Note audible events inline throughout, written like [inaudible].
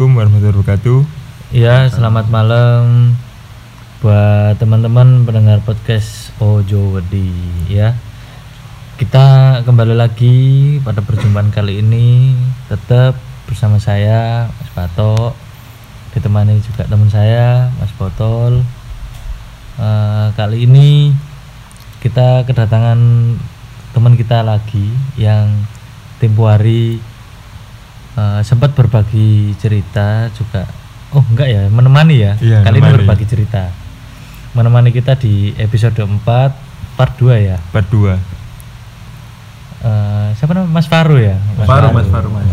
Assalamualaikum warahmatullahi wabarakatuh. Ya, selamat malam buat teman-teman pendengar podcast Ojo Wedi ya. Kita kembali lagi pada perjumpaan kali ini tetap bersama saya Mas Bato ditemani juga teman saya Mas Botol. Eh, kali ini kita kedatangan teman kita lagi yang tempo hari eh, sempat berbagi cerita juga oh enggak ya menemani ya Iya, kali ini menemani. berbagi cerita menemani kita di episode 4 part 2 ya Part 2. Eh, siapa namanya Mas Faru ya Faru, Mas Faru, Mas.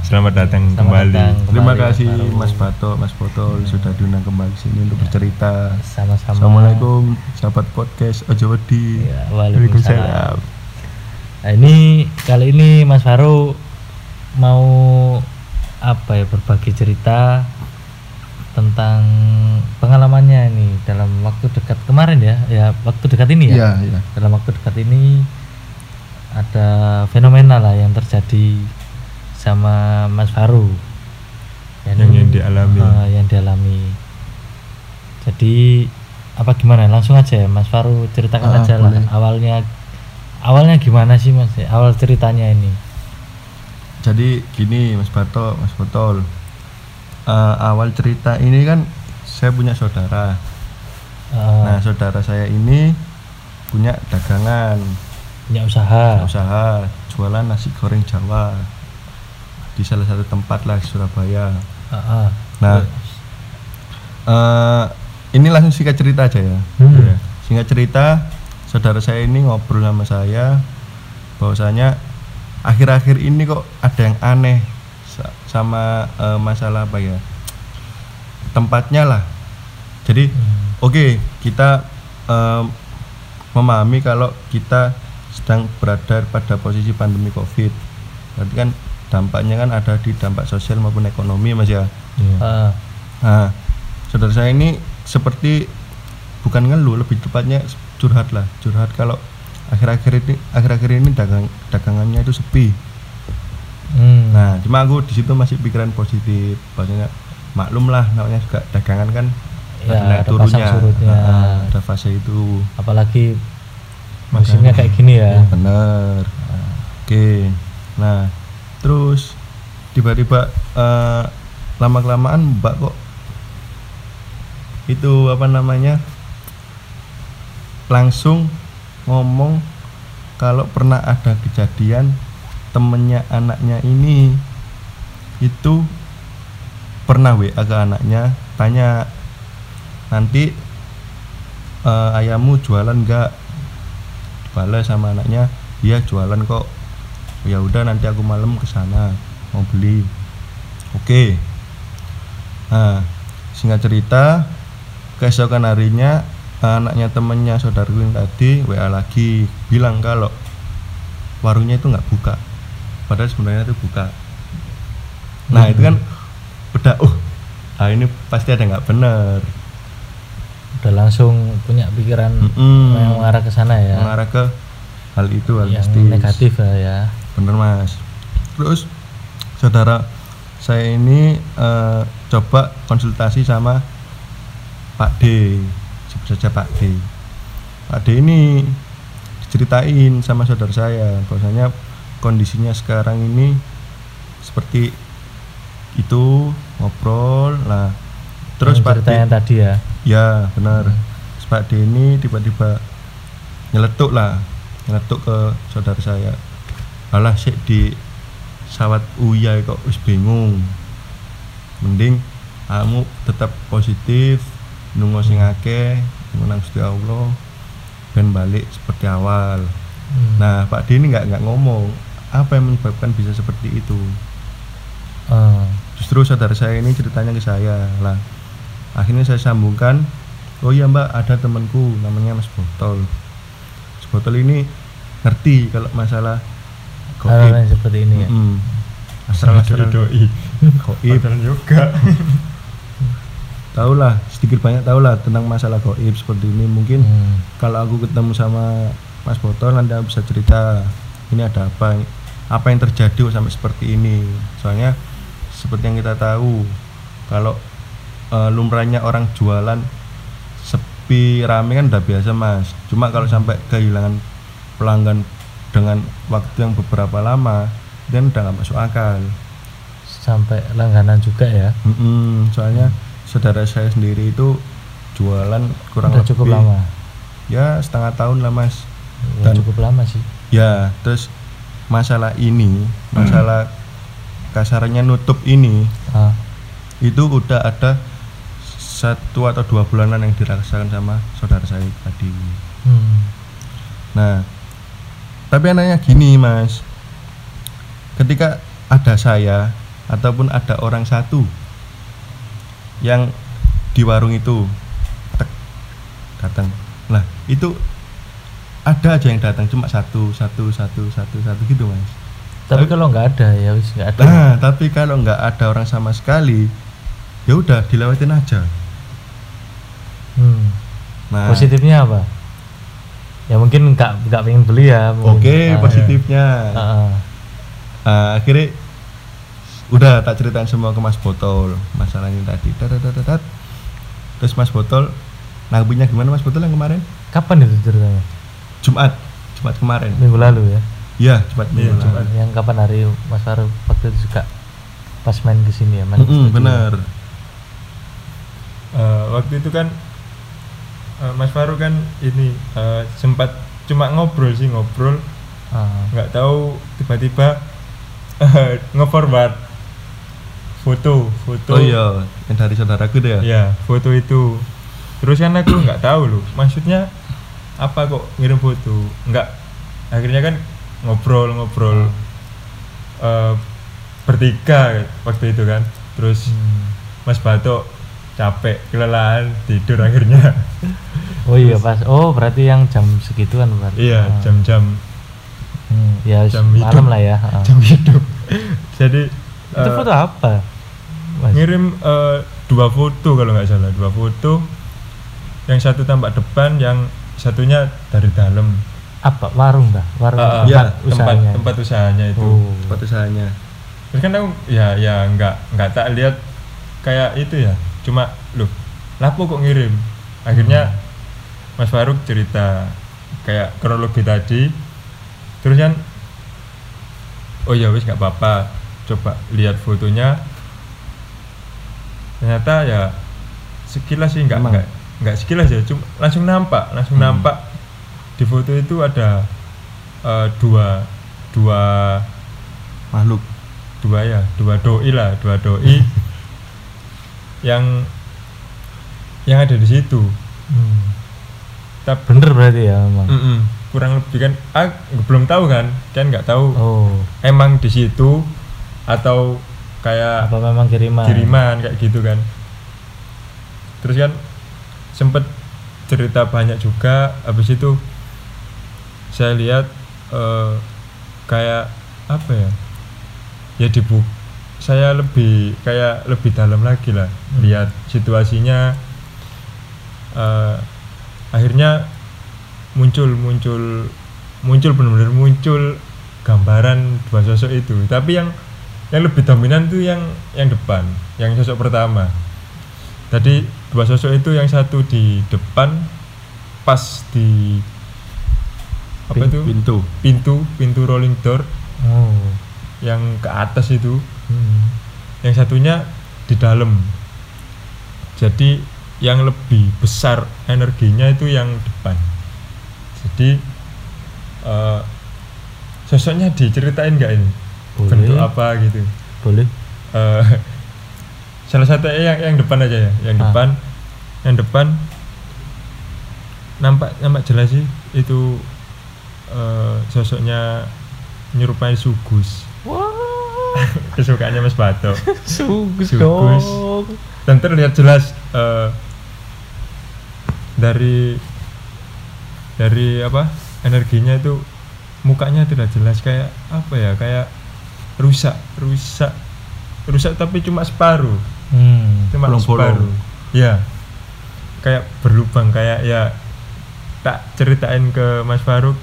Selamat datang Selamat kembali. datang Terima kembali, kasih Faru. Mas Bato, Mas Botol sudah diundang kembali sini untuk bercerita. sama-sama Assalamualaikum sahabat podcast Ojo Wedi. ya, Waalaikumsalam Waalaikumsalam. Nah, ini kali ini Mas Faru mau apa ya berbagi cerita tentang pengalamannya ini dalam waktu dekat kemarin ya ya waktu dekat ini ya. Iya, iya. dalam waktu dekat ini ada fenomena lah yang terjadi sama Mas Faru. Yang yang dialami. Eh, yang dialami. Jadi apa gimana? Langsung aja ya Mas Faru ceritakan Ah, aja lah awalnya. Awalnya gimana sih Mas? Awal ceritanya ini Jadi gini Mas Bato, Mas Botol. Eh, awal cerita ini kan saya punya saudara. Eh, Nah, saudara saya ini punya dagangan, punya usaha usaha jualan nasi goreng Jawa di salah satu tempat lah di Surabaya. Ah, ah. Nah, eh ini langsung singkat cerita aja ya. Hmm. Singkat cerita, saudara saya ini ngobrol sama saya bahwasanya akhir-akhir ini kok ada yang aneh sa- sama eh, masalah apa ya? Tempatnya lah. Jadi, Hmm. oke, kita em, memahami kalau kita sedang berada pada posisi pandemi Covid. Berarti kan dampaknya kan ada di dampak sosial maupun ekonomi, Mas ya. Iya. Ah, Nah, saudara saya ini seperti bukan ngeluh, lebih tepatnya curhat lah, curhat kalau akhir-akhir ini akhir-akhir ini dagang dagangannya itu sepi. hmm. Nah, cuma aku di situ masih pikiran positif, bahwasanya maklum lah namanya juga dagangan kan Ya, naik ada pasang surutnya. Ah, ada fase itu. apalagi musimnya kayak gini ya Bener. Oke. Nah, terus tiba-tiba eh, lama kelamaan Mbak kok itu apa namanya langsung ngomong kalau pernah ada kejadian temennya anaknya ini itu pernah WA ke anaknya tanya nanti eh, ayahmu jualan nggak balas sama anaknya iya jualan kok ya udah nanti aku malam ke sana mau beli. Oke. Nah singkat cerita keesokan harinya anaknya temennya saudaraku yang tadi WA lagi bilang kalau warungnya itu nggak buka. Padahal sebenarnya itu buka. Nah itu kan udah uh ah ini pasti ada nggak bener udah langsung punya pikiran Mm-mm. yang mengarah ke sana ya. Mengarah ke hal itu hal yang mistis. negatif lah ya. Bener mas. Terus saudara saya ini eh, coba konsultasi sama Pak D saja Pak D Pak D ini diceritain sama saudara saya bahwasanya kondisinya sekarang ini seperti itu ngobrol lah terus Pak D yang tadi ya Ya benar. Terus Pak D ini tiba-tiba nyeletuk lah, nyeletuk ke saudara saya. Alah sik di sawat uya kok wis bingung. Mending kamu tetap positif, nunggu sing akeh, nang Gusti Allah ben balik seperti awal. Hmm. Nah, Pak D ini nggak nggak ngomong apa yang menyebabkan bisa seperti itu. Eh, Justru saudara saya ini ceritanya ke saya lah. Akhirnya saya sambungkan, oh iya mbak ada temanku namanya Mas Botol. Mas Botol ini ngerti kalau masalah goib. yang seperti ini ya Mm-mm. Asal Astral-astral doi. goib. Padahal juga. [laughs] Sedikit banyak tahu lah tentang masalah goib seperti ini. Mungkin Hmm. kalau aku ketemu sama Mas Botol aku bisa cerita ini ada apa apa yang terjadi sampai seperti ini. Soalnya seperti yang kita tahu kalau eh, lumrahnya orang jualan sepi rame kan udah biasa mas. Cuma kalau sampai kehilangan pelanggan dengan waktu yang beberapa lama dan udah nggak masuk akal. Sampai langganan juga ya? Mm-mm, soalnya saudara saya sendiri itu jualan kurang udah lebih cukup lama? Ya setengah tahun lah mas. Ya, Dan- cukup lama sih. Ya terus masalah ini masalah kasarnya nutup ini ah, itu udah ada satu atau dua bulanan yang dirasakan sama saudara saya tadi. Hmm. nah tapi anaknya gini mas. Ketika ada saya ataupun ada orang satu yang di warung itu. Tek, datang. Lah itu ada aja yang datang cuma satu satu satu satu satu gitu mas. Tapi kalau nggak ada ya wis nggak ada. Nah tapi kalau nggak ada orang sama sekali ya udah dilewatin aja. Hmm. nah. Positifnya apa? Ya mungkin nggak nggak pengen beli ya oke Ah, positifnya. Ah, ah. Ah, akhirnya udah tak ceritain semua ke Mas Botol. Masalah ini tadi. Tat, tat, tat, tat, tat. terus Mas Botol nanggupinya gimana Mas Botol yang kemarin? Kapan itu ceritanya? Jumat. Jumat kemarin. Minggu lalu ya? Iya Jumat minggu Iya, lalu. Jumat. yang kapan hari Mas Faru waktu itu juga pas main ke sini ya? Main Mm-mm, studio. bener Eh, waktu itu kan eh, Mas Faru kan ini eh, sempat cuma ngobrol sih ngobrol. Ah, nggak tahu tiba-tiba [laughs] eh, nge-forward foto foto. Oh iya yang dari saudaraku deh ya? Ya foto itu. Terus kan aku nggak tahu loh maksudnya apa kok ngirim foto? Nggak. Akhirnya kan ngobrol ngobrol eh, bertiga waktu itu kan. Terus hmm. Mas Batok capek kelelahan tidur akhirnya. Oh iya pas oh berarti yang jam segituan berarti. Iya Ah. jam-jam. Hmm, ya jam malam hidup. lah ya. Ah. jam hidup. [laughs] Jadi itu eh, foto apa Mas? ngirim eh, dua foto kalau nggak salah dua foto. Yang satu tampak depan yang satunya dari dalam. Apa? Warung dah warung ah, tempat iya, tempat usahanya. tempat usahanya itu. Oh. sepatu usahanya. Terus kan aku ya ya nggak nggak tak lihat kayak itu ya. Cuma loh lapo kok ngirim? Akhirnya Mas Faruk cerita kayak kronologi tadi. Terus kan oh ya wis nggak apa-apa. Coba lihat fotonya ternyata ya sekilas sih nggak nggak nggak sekilas ya cuma langsung nampak langsung Hmm. nampak. Di foto itu ada eh, dua dua makhluk. Dua ya dua doi lah dua doi. [laughs] Yang yang ada di situ. Hmm. tapi bener berarti ya emang? Mm-mm. kurang lebih kan ah, belum tahu kan? Kan nggak tahu. Oh. Emang di situ atau kayak apa memang kiriman? kiriman kayak gitu kan. Terus kan sempet cerita banyak juga habis itu saya lihat eh, kayak apa ya ya dibuk saya lebih kayak lebih dalam lagi lah Hmm. lihat situasinya Eh, akhirnya muncul muncul muncul benar-benar muncul gambaran dua sosok itu. Tapi yang yang lebih dominan tuh yang yang depan yang sosok pertama. Tadi dua sosok itu yang satu di depan pas di apa Pin- itu? pintu. Pintu pintu rolling door. Oh. Yang ke atas itu. Hmm. yang satunya di dalam. Jadi yang lebih besar energinya itu yang depan. Jadi eh, sosoknya diceritain nggak ini Boleh. bentuk apa gitu boleh Eh, salah satu yang yang depan aja ya yang Ah. depan yang depan nampak nampak jelas sih itu eh, sosoknya nyerupai sugus wah [laughs] kesukaannya Mas Bato sugus Sugus. dong dan terlihat jelas eh, dari dari apa energinya itu mukanya tidak jelas kayak apa ya kayak rusak rusak. Rusak tapi cuma separuh. Hmm. cuma Bolong-bolong. separuh. Ya. Kayak berlubang kayak ya tak ceritain ke Mas Faruk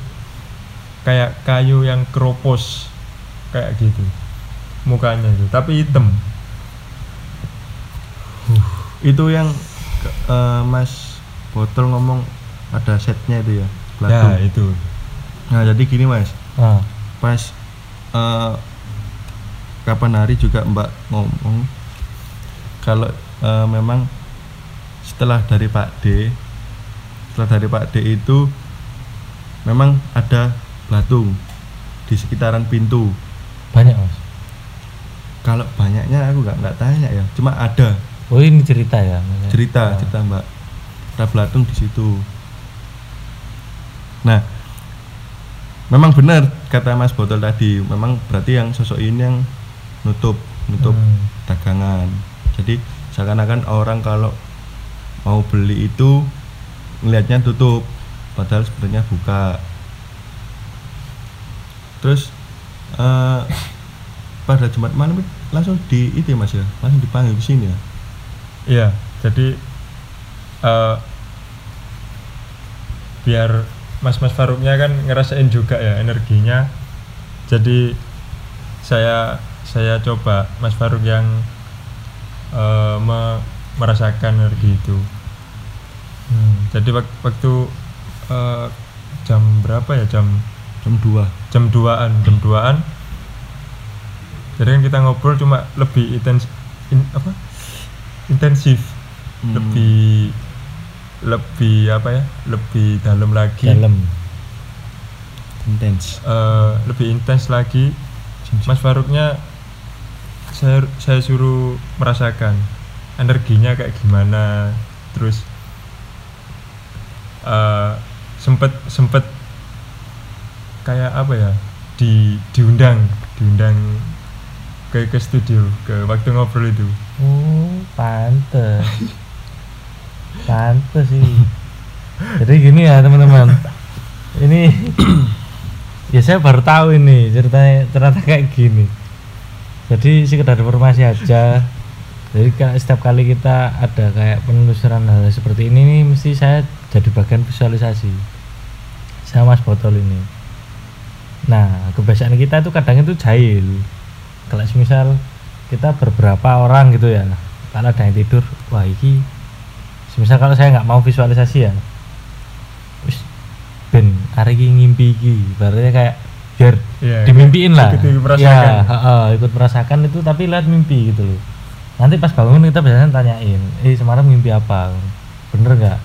kayak kayu yang keropos kayak gitu. Mukanya itu tapi hitam. Itu yang eh, Mas Botol ngomong ada setnya itu ya ya Belatung. itu. Nah jadi gini Mas. Ah, pas eh, kapan hari juga Mbak ngomong kalau eh, memang setelah dari Pak D setelah dari Pak D itu memang ada belatung di sekitaran pintu. Banyak mas? Kalau banyaknya aku nggak nggak tanya ya cuma ada. Oh ini cerita ya? Maksudnya? cerita Ah. cerita Mbak. Ada belatung di situ. Nah memang benar kata Mas Botol tadi memang berarti yang sosok ini yang nutup nutup Hmm. dagangan jadi seakan-akan orang kalau mau beli itu melihatnya tutup padahal sebenarnya buka terus eh, pada Jumat malam langsung di itu ya mas ya langsung dipanggil ke sini ya Iya, jadi eh, biar mas-mas Faruknya kan ngerasain juga ya energinya. Jadi saya saya coba Mas Faruk yang me- merasakan energi itu. Hmm. Jadi wak- waktu eh, jam berapa ya? Jam jam 2 jam 2an jam 2an jadi kan kita ngobrol cuma lebih intens in- apa? Intensif. Hmm. lebih lebih apa ya? Lebih dalam lagi. Dalam. Intens. Eh, lebih intens lagi. Mas Faruknya saya saya suruh merasakan energinya kayak gimana. Terus eh, sempet sempet kayak apa ya di diundang diundang ke ke studio ke waktu ngobrol itu. Oh pantes. [laughs] Pantes sih. Jadi gini ya teman-teman. Ini [coughs] ya saya baru tahu ini ceritanya ternyata kayak gini jadi sekedar informasi aja. Jadi setiap kali kita ada kayak penelusuran hal seperti ini nih mesti saya jadi bagian visualisasi sama mas botol ini. Nah kebiasaan kita itu kadang itu jahil. Kalau misal kita beberapa orang gitu ya kalau ada yang tidur wah ini misal kalau saya nggak mau visualisasi ya wis ben hari ini ngimpi iki. Berarti kayak biar Iya, dimimpiin lah. ya heeh, ikut merasakan itu tapi lihat mimpi gitu loh. Nanti pas bangun kita biasanya tanyain eh semalam mimpi apa? Bener nggak?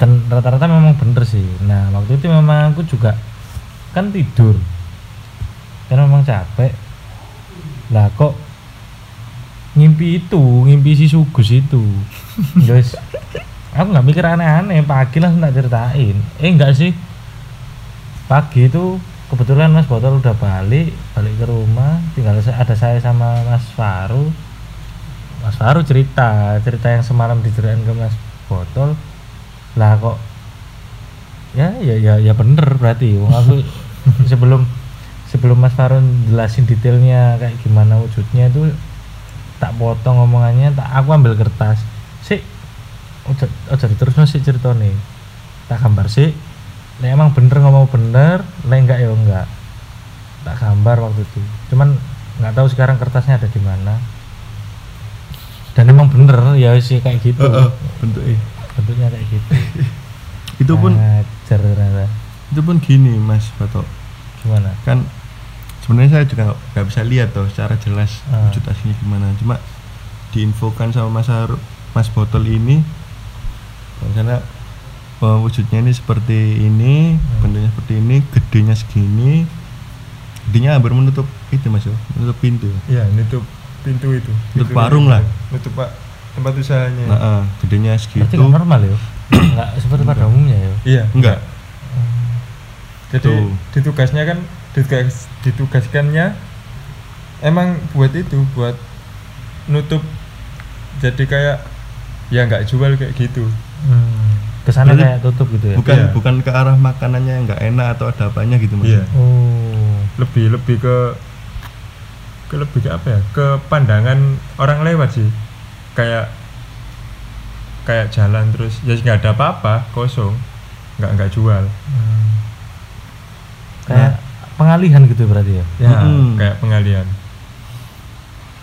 Dan rata-rata memang bener sih. Nah waktu itu memang aku juga kan tidur. Karena memang capek. Lah kok ngimpi itu ngimpi si sugus itu? [laughs] Guys aku nggak mikir aneh-aneh pagi langsung tak ceritain. Eh enggak sih? Pagi itu kebetulan Mas Botol udah balik balik ke rumah. Tinggal ada saya sama Mas Faru. Mas Faru cerita cerita yang semalam diceritain ke Mas Botol lah kok ya ya ya ya bener berarti. Wong aku [laughs] sebelum sebelum Mas Faru jelasin detailnya kayak gimana wujudnya itu tak potong ngomongannya tak aku ambil kertas. Sih ojo ojo terus sih cerita nih tak gambar sih Nek emang bener ngomong bener, nek enggak ya enggak. Tak gambar waktu itu. Cuman nggak tahu sekarang kertasnya ada di mana. Dan emang bener ya sih kayak gitu. Heeh, bentuknya Bentuknya kayak gitu. [laughs] itu pun Ajar ternyata. itu pun gini mas Batok Gimana? kan sebenarnya saya juga nggak- bisa lihat tuh secara jelas Ah. wujud aslinya gimana cuma diinfokan sama Mas Haru- Mas Botol ini karena wujudnya ini seperti ini Hmm. bentuknya seperti ini gedenya segini gedenya hampir menutup itu mas yo menutup pintu iya nutup pintu itu Nutup Pintu warung itu. lah. nutup pak tempat usahanya nah eh, gedenya segitu nggak normal ya? [coughs] Enggak seperti pada umumnya ya. iya enggak jadi Tuh. ditugasnya kan ditugas ditugaskannya emang buat itu buat nutup jadi kayak ya nggak jual kayak gitu Hmm. Ke sana Berarti kayak tutup gitu ya. bukan Iya. bukan ke arah makanannya yang nggak enak atau ada apanya gitu mas Iya. Oh. lebih lebih ke ke lebih ke apa ya ke pandangan orang lewat sih kayak kayak jalan terus ya nggak ada apa-apa kosong nggak nggak jual Hmm. Kayak pengalihan gitu berarti ya. ya Mm-mm. kayak pengalian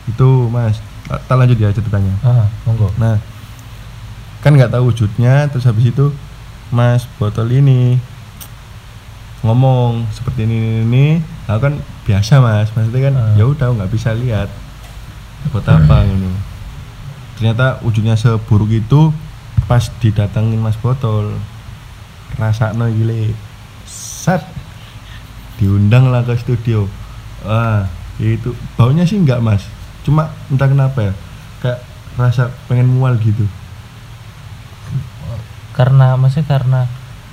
itu mas tak tak lanjut ya ceritanya ah monggo nah kan nggak tahu wujudnya terus habis itu mas botol ini. Ngomong seperti ini ini, ini. aku kan biasa mas. Maksudnya kan Ah. ya udah nggak bisa lihat buat apa ini ternyata wujudnya seburuk itu pas didatengin mas botol rasa no gile sat. Diundang lah ke studio. Wah itu baunya sih enggak mas. Cuma entah kenapa ya kayak rasa pengen mual gitu karena maksudnya karena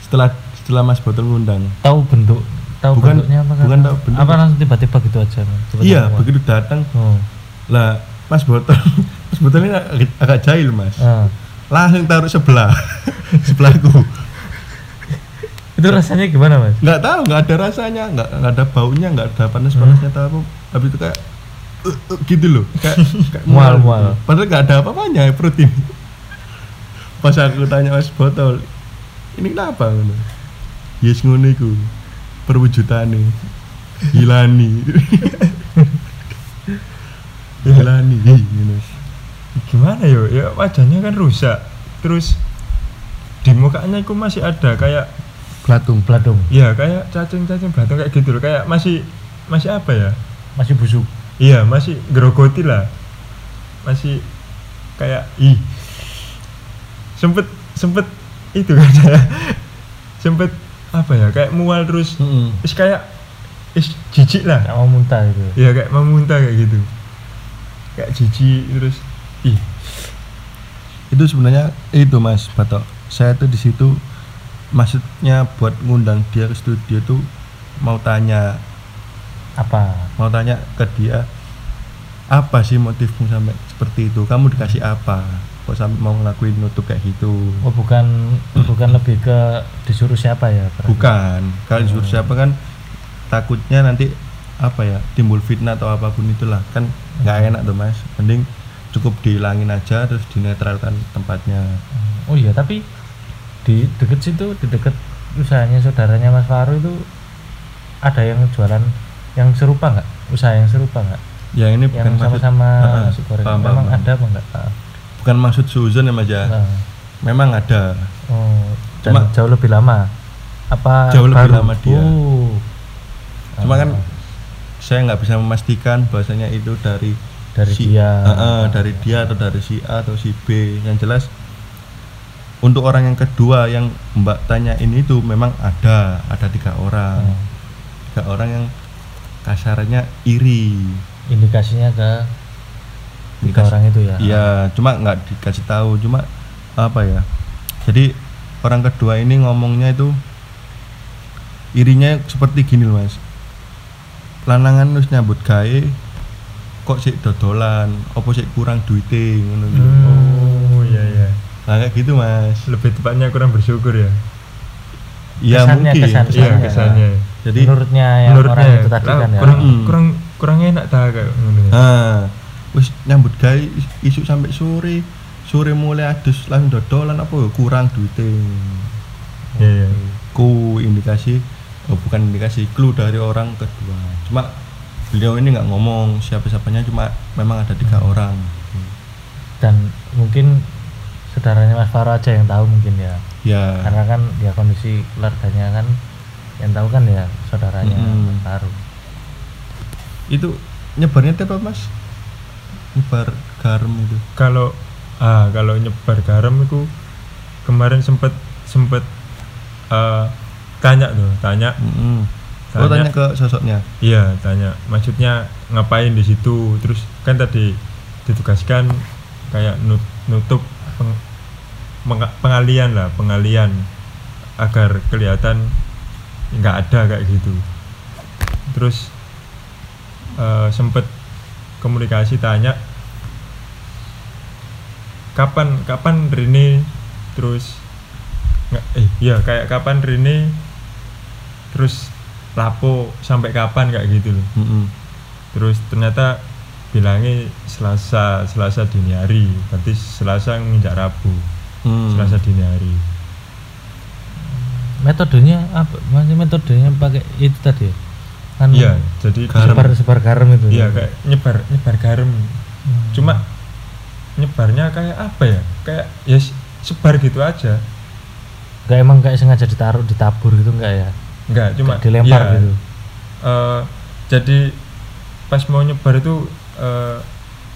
setelah setelah mas botol ngundang tahu bentuk tahu Bukan- bentuknya apa bukan tahu bentuk. apa langsung tiba-tiba gitu aja Tiba-tiba iya mual. begitu datang oh. lah mas botol [laughs] mas botol ini agak, agak jahil mas ah. langsung taruh sebelah [laughs] sebelahku [laughs] itu rasanya gimana mas nggak tahu nggak ada rasanya nggak nggak ada baunya nggak ada panas panasnya atau apa tapi itu kayak uh, uh, gitu loh kayak, kayak Mual, gitu. mual. padahal nggak ada apa-apanya perut ini pas aku tanya mas botol ini kenapa? Ngono yes ngono iku. Perwujudane. Hilani. [laughs] Hilani. Hi, ngono. Gimana yo? Ya wajahnya kan rusak. Terus di mukanya itu masih ada kayak Platung peladung ya kayak cacing-cacing belatung kayak gitu loh. Kayak masih masih apa ya? Masih busuk. Iya masih gerogoti lah. Masih kayak ih sempet sempet itu kan saya [laughs] sempet apa ya kayak mual terus. Mm-mm. is kayak is jijik lah. Nggak mau muntah gitu ya? Kayak mau muntah kayak gitu. Kayak jijik terus. Ih. Itu sebenarnya itu mas Batok. Saya tuh di situ maksudnya buat ngundang dia ke studio tuh mau tanya apa? Mau tanya ke dia apa sih motifmu sampai seperti itu? Kamu dikasih apa kok sampai mau ngelakuin nutup kayak gitu. Oh bukan bukan lebih ke disuruh siapa ya berarti? bukan. Kalau disuruh siapa kan takutnya nanti apa ya timbul fitnah atau apa pun itulah. Kan nggak enak tuh mas. Mending cukup dihilangin aja terus dinetralkan tempatnya. Oh iya tapi di deket situ di deket usahanya saudaranya Mas Faru itu ada yang jualan yang serupa nggak? Usaha yang serupa nggak? Ya ini yang bukan maksud sama-sama nasi goreng. Memang ada apa enggak bukan maksud suzon ya mas ya ah. memang ada oh dan Cuma- jauh lebih lama apa Jauh lebih baru? lama dia. oh. cuma Ah, kan saya nggak bisa memastikan bahwasanya itu dari dari si, dia Heeh, dari dia atau dari si A atau si B yang jelas untuk orang yang kedua yang mbak tanya ini tuh memang ada ada tiga orang Hmm. tiga orang yang kasarnya iri indikasinya ke tiga orang itu ya? Iya cuma nggak dikasih tahu cuma apa ya? Jadi orang kedua ini ngomongnya itu irinya seperti gini loh mas. Lanangan terus nyambut gawe kok sih dodolan opo sih kurang duitnya ngono lho. oh iya iya. Nah kayak gitu mas. Lebih tepatnya kurang bersyukur ya? Iya Kesannya, mungkin. kesan- iya Kesannya. kesannya. jadi menurutnya yang menurutnya orang ya, itu tadi kan ya? kurang Hmm. kurang kurang enak dah kayak ya. nah wis nyambut gawe is- isu sampai sore. Sore mulai adus langsung dodolan apa ya? Kurang duitnya. Iya iya. Ku indikasi oh bukan indikasi clue dari orang kedua. Cuma beliau ini nggak ngomong siapa siapanya cuma memang ada tiga Hmm. orang. Dan mungkin saudaranya Mas Faro aja yang tahu mungkin ya. Ya. Karena kan ya kondisi keluarganya kan yang tahu kan ya saudaranya Mm-mm. Mas Faru itu nyebarnya teh apa mas nyebar garam itu? Kalau ah kalau nyebar garam itu kemarin sempet sempet eh, tanya tuh tanya. Mm-mm. oh tanya. Tanya. ke sosoknya? Iya tanya. Maksudnya ngapain di situ? Terus kan tadi ditugaskan kayak nut- nutup peng- menga- pengalian lah pengalian agar kelihatan nggak ada kayak gitu. Terus eh, sempet komunikasi tanya kapan kapan Rene terus nggak eh iya kayak kapan Rene terus lapo sampai kapan? Kayak gitu loh. Mm-mm. terus ternyata bilangnya Selasa Selasa dini hari. Berarti Selasa nginjak Rabu. Hmm. Selasa dini hari. Metodenya apa? Masih metodenya pakai itu tadi ya? Kan iya jadi Garam. sebar sebar garam itu iya ya? kayak nyebar nyebar garam Hmm. cuma nyebarnya kayak apa ya kayak ya sebar gitu aja Enggak emang kayak sengaja ditaruh ditabur gitu enggak ya? enggak cuma Kayak dilempar ya, gitu. eh, jadi pas mau nyebar itu eh,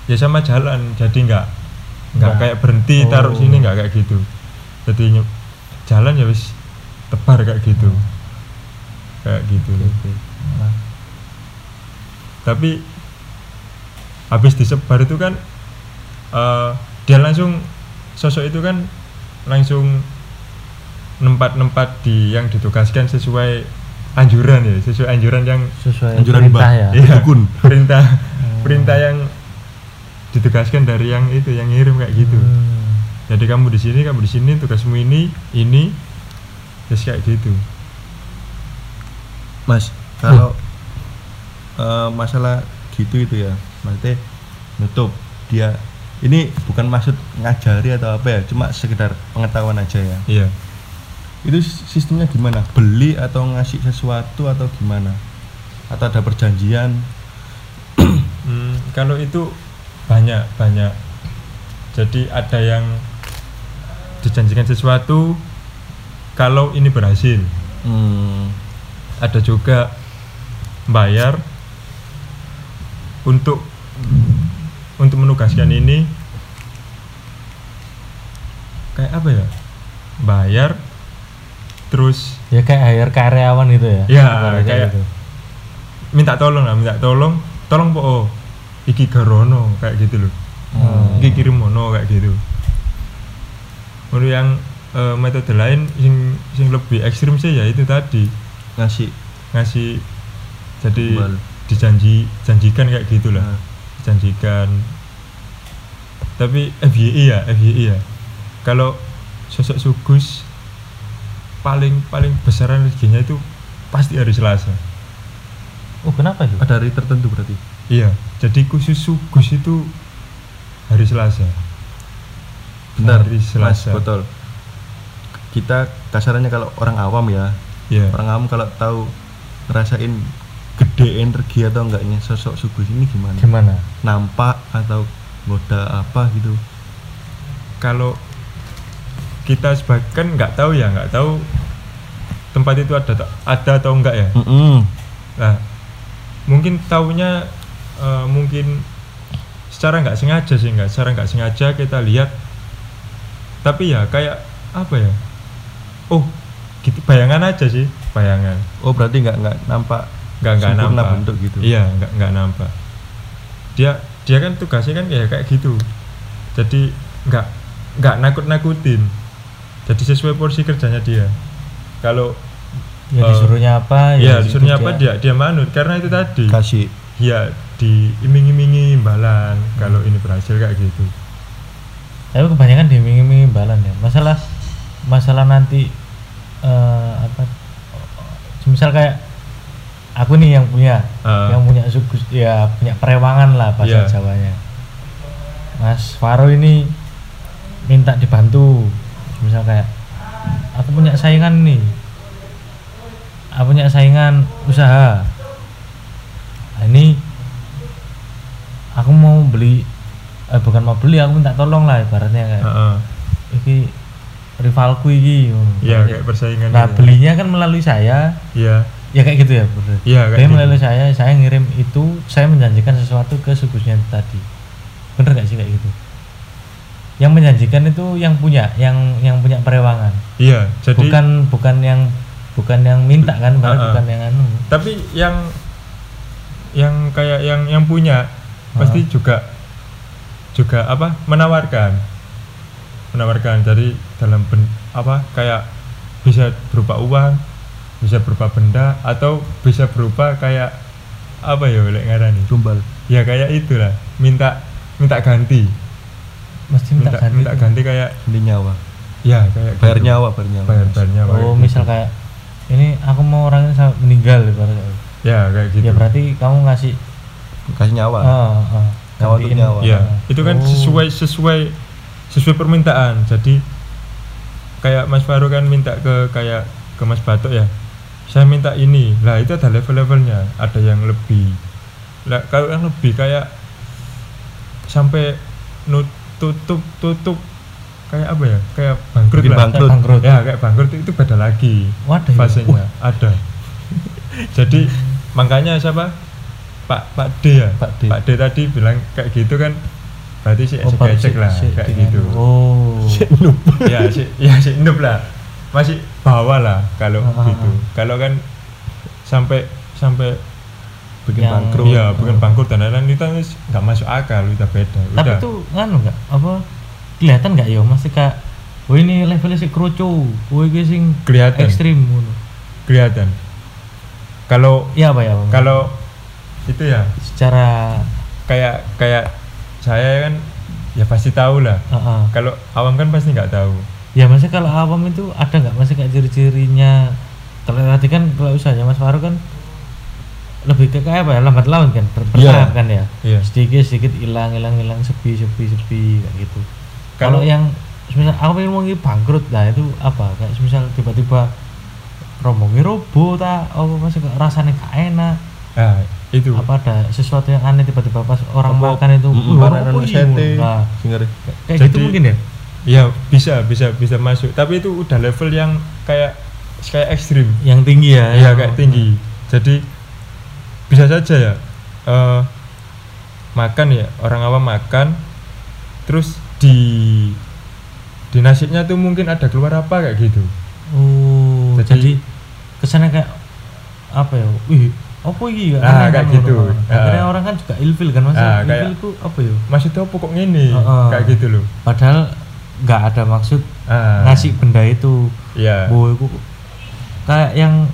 ya sama jalan jadi nggak nggak Nggak. kayak berhenti Oh. taruh sini nggak kayak gitu jadi jalan ya wis tebar kayak gitu Hmm. kayak gitu Oke. Nah, tapi habis disebar itu kan eh, dia langsung sosok itu kan langsung nempat-nempat di yang ditugaskan sesuai anjuran ya sesuai anjuran yang sesuai Anjuran perintah Mbak. ya. Iya, dukun. [laughs] perintah Hmm. perintah yang ditugaskan dari yang itu yang ngirim kayak gitu Hmm. jadi kamu di sini kamu di sini tugasmu ini ini terus kayak gitu Mas, kalau eh, masalah gitu itu ya, maksudnya nutup dia ini bukan maksud ngajari atau apa ya, cuma sekedar pengetahuan aja ya. iya Itu sistemnya gimana? Beli atau ngasih sesuatu atau gimana? Atau ada perjanjian? Hmm, kalau itu banyak banyak jadi ada yang dijanjikan sesuatu kalau ini berhasil Hmm, ada juga bayar untuk untuk menugaskan ini. Kayak apa ya? Bayar terus Ya kayak hire karyawan gitu ya. Ya, Ibaratnya kayak- gitu. minta tolong lah minta tolong. Tolong po oh, iki garono kayak gitu loh. Hmm. iki kirim mono kayak gitu. Lalu yang eh, metode lain sing sing lebih ekstrim sih ya itu tadi. Ngasih. Ngasih jadi Tumbal. dijanji janjikan kayak gitulah Nah. dijanjikan tapi FYI ya FYI ya kalau sosok sugus paling paling besaran rezekinya itu pasti hari Selasa Oh, kenapa itu? ada hari tertentu berarti. iya jadi khusus sugus itu hari Selasa Benar, Hari Mas Selasa. Botol. Kita kasarannya kalau orang awam ya, iya orang awam kalau tahu ngerasain gede energi atau enggaknya sosok sugus ini gimana? Gimana? Nampak atau goda apa gitu? kalau kita sebagai kan nggak tahu ya nggak tahu tempat itu ada ada atau enggak ya Mm-mm. Nah, mungkin taunya eh, mungkin secara nggak sengaja sih nggak secara nggak sengaja kita lihat tapi ya kayak apa ya oh gitu bayangan aja sih bayangan Oh berarti nggak nggak nampak nggak nggak nampak bentuk gitu. iya nggak nggak nampak dia dia kan tugasnya kan kayak kayak gitu jadi nggak nggak nakut nakutin jadi sesuai porsi kerjanya dia kalau Ya Eh, disuruhnya apa? ya situ disuruhnya apa dia dia manut karena itu tadi Kasih. ya diiming-imingi imbalan kalau ini berhasil kayak gitu Tapi kebanyakan diiming-imingi imbalan ya. Masalah masalah nanti eh, apa? Misal kayak aku nih yang punya, Ah. yang punya suku ya punya perewangan lah bahasa Iya. Jawanya. Mas Faro ini minta dibantu. Misal kayak aku punya saingan nih. Aku punya saingan usaha. Nah, ini aku mau beli eh bukan mau beli aku minta tolong lah ibaratnya kayak Heeh. iki rivalku iki. Iya, kayak persaingan nah gitu. belinya kan melalui saya iya ya kayak gitu ya bener kayak dia gitu. melalui saya saya ngirim itu saya menjanjikan sesuatu ke sukusnya tadi. Bener gak sih kayak gitu? Yang menjanjikan itu yang punya yang yang punya perewangan. Iya jadi bukan bukan yang bukan yang minta kan Ah, ah. bukan yang anu. Tapi yang yang kayak yang yang punya pasti Ah. juga juga apa menawarkan. Menawarkan. Jadi dalam ben, apa kayak bisa berupa uang bisa berupa benda atau bisa berupa kayak apa ya oleh ngarani Tumbal. ya kayak itulah minta minta ganti mesti minta, minta ganti minta ganti kayak Ini nyawa. ya kayak Bayar gitu. nyawa, bayar nyawa. bayar bayar nyawa oh kayak misal gitu. kayak ini aku mau orangnya sampai meninggal ibaratnya ya kayak gitu ya berarti kamu ngasih Kasih nyawa. ah, ah, Nyawa gantiin. nyawa. Ya, Ah. itu kan Oh. sesuai sesuai sesuai permintaan. Jadi kayak Mas Faru kan minta ke kayak ke Mas Batok ya. Saya minta ini. Lah itu ada level-levelnya. Ada yang lebih. Lah kalau yang lebih kayak sampai nut tutup tutup kayak apa ya kayak bangkrut Bikin lah bangkrut. Bangkrut. ya kayak bangkrut itu beda lagi Waduh. ya. fasenya ada [laughs] jadi makanya siapa Pak Pak D ya Pak D. Pak D tadi bilang kayak gitu kan berarti si Oh, si si- lah si- kayak gitu Oh. [laughs] ya si ya si noob lah masih bawah lah kalau Ah, ah, gitu. ah. kalau kan sampai sampai bikin Yang- bangkrut. iya bukan bangkrut dan lain-lain itu kan nggak masuk akal udah beda. Tapi udah. itu nganu enggak apa? Kelihatan enggak ya? Masih kayak Wah ini levelnya si kroco, wah ini sing Kelihatan. ekstrim kelihatan. Kalau Iya apa ya? Bang? kalau itu ya. Secara kayak kayak saya kan ya pasti tahu lah. Heeh. kalau awam kan pasti nggak tahu Ya masih kalau awam itu ada nggak? Masih kayak ciri-cirinya? Kalau tadi kan kalau usahanya Mas Faru kan lebih ke kayak apa ya? Lambat laun kan? Ber- bertahap Iya. kan ya? Iya. sedikit sedikit hilang hilang hilang sepi sepi sepi kayak gitu. Kalau- yang misal aku pengen mau bangkrut lah itu apa? Kayak misal tiba-tiba rombongi robo tak oh masih rasanya gak enak. Nah itu. Apa ada sesuatu yang aneh tiba-tiba pas orang Apa- makan itu Mm, sete nah, kayak gitu mungkin ya ya bisa bisa bisa masuk tapi itu udah level yang kayak kayak ekstrim yang tinggi ya yang- kayak tinggi. Jadi bisa saja ya eh, makan ya orang awam makan terus di di nasinya tuh mungkin ada keluar apa kayak gitu. oh Jadi- jadi, kesannya kayak apa ya wih apa ini Ah, Aneh kayak kan gitu. ngono. akhirnya Ah. orang kan juga ilfil kan masa Ah, kayak- ilfil itu apa ya Maksudnya apa kok ngene Heeh. kayak gitu loh. padahal nggak ada maksud Ah, ngasih benda itu Iya. Boy, iku kayak yang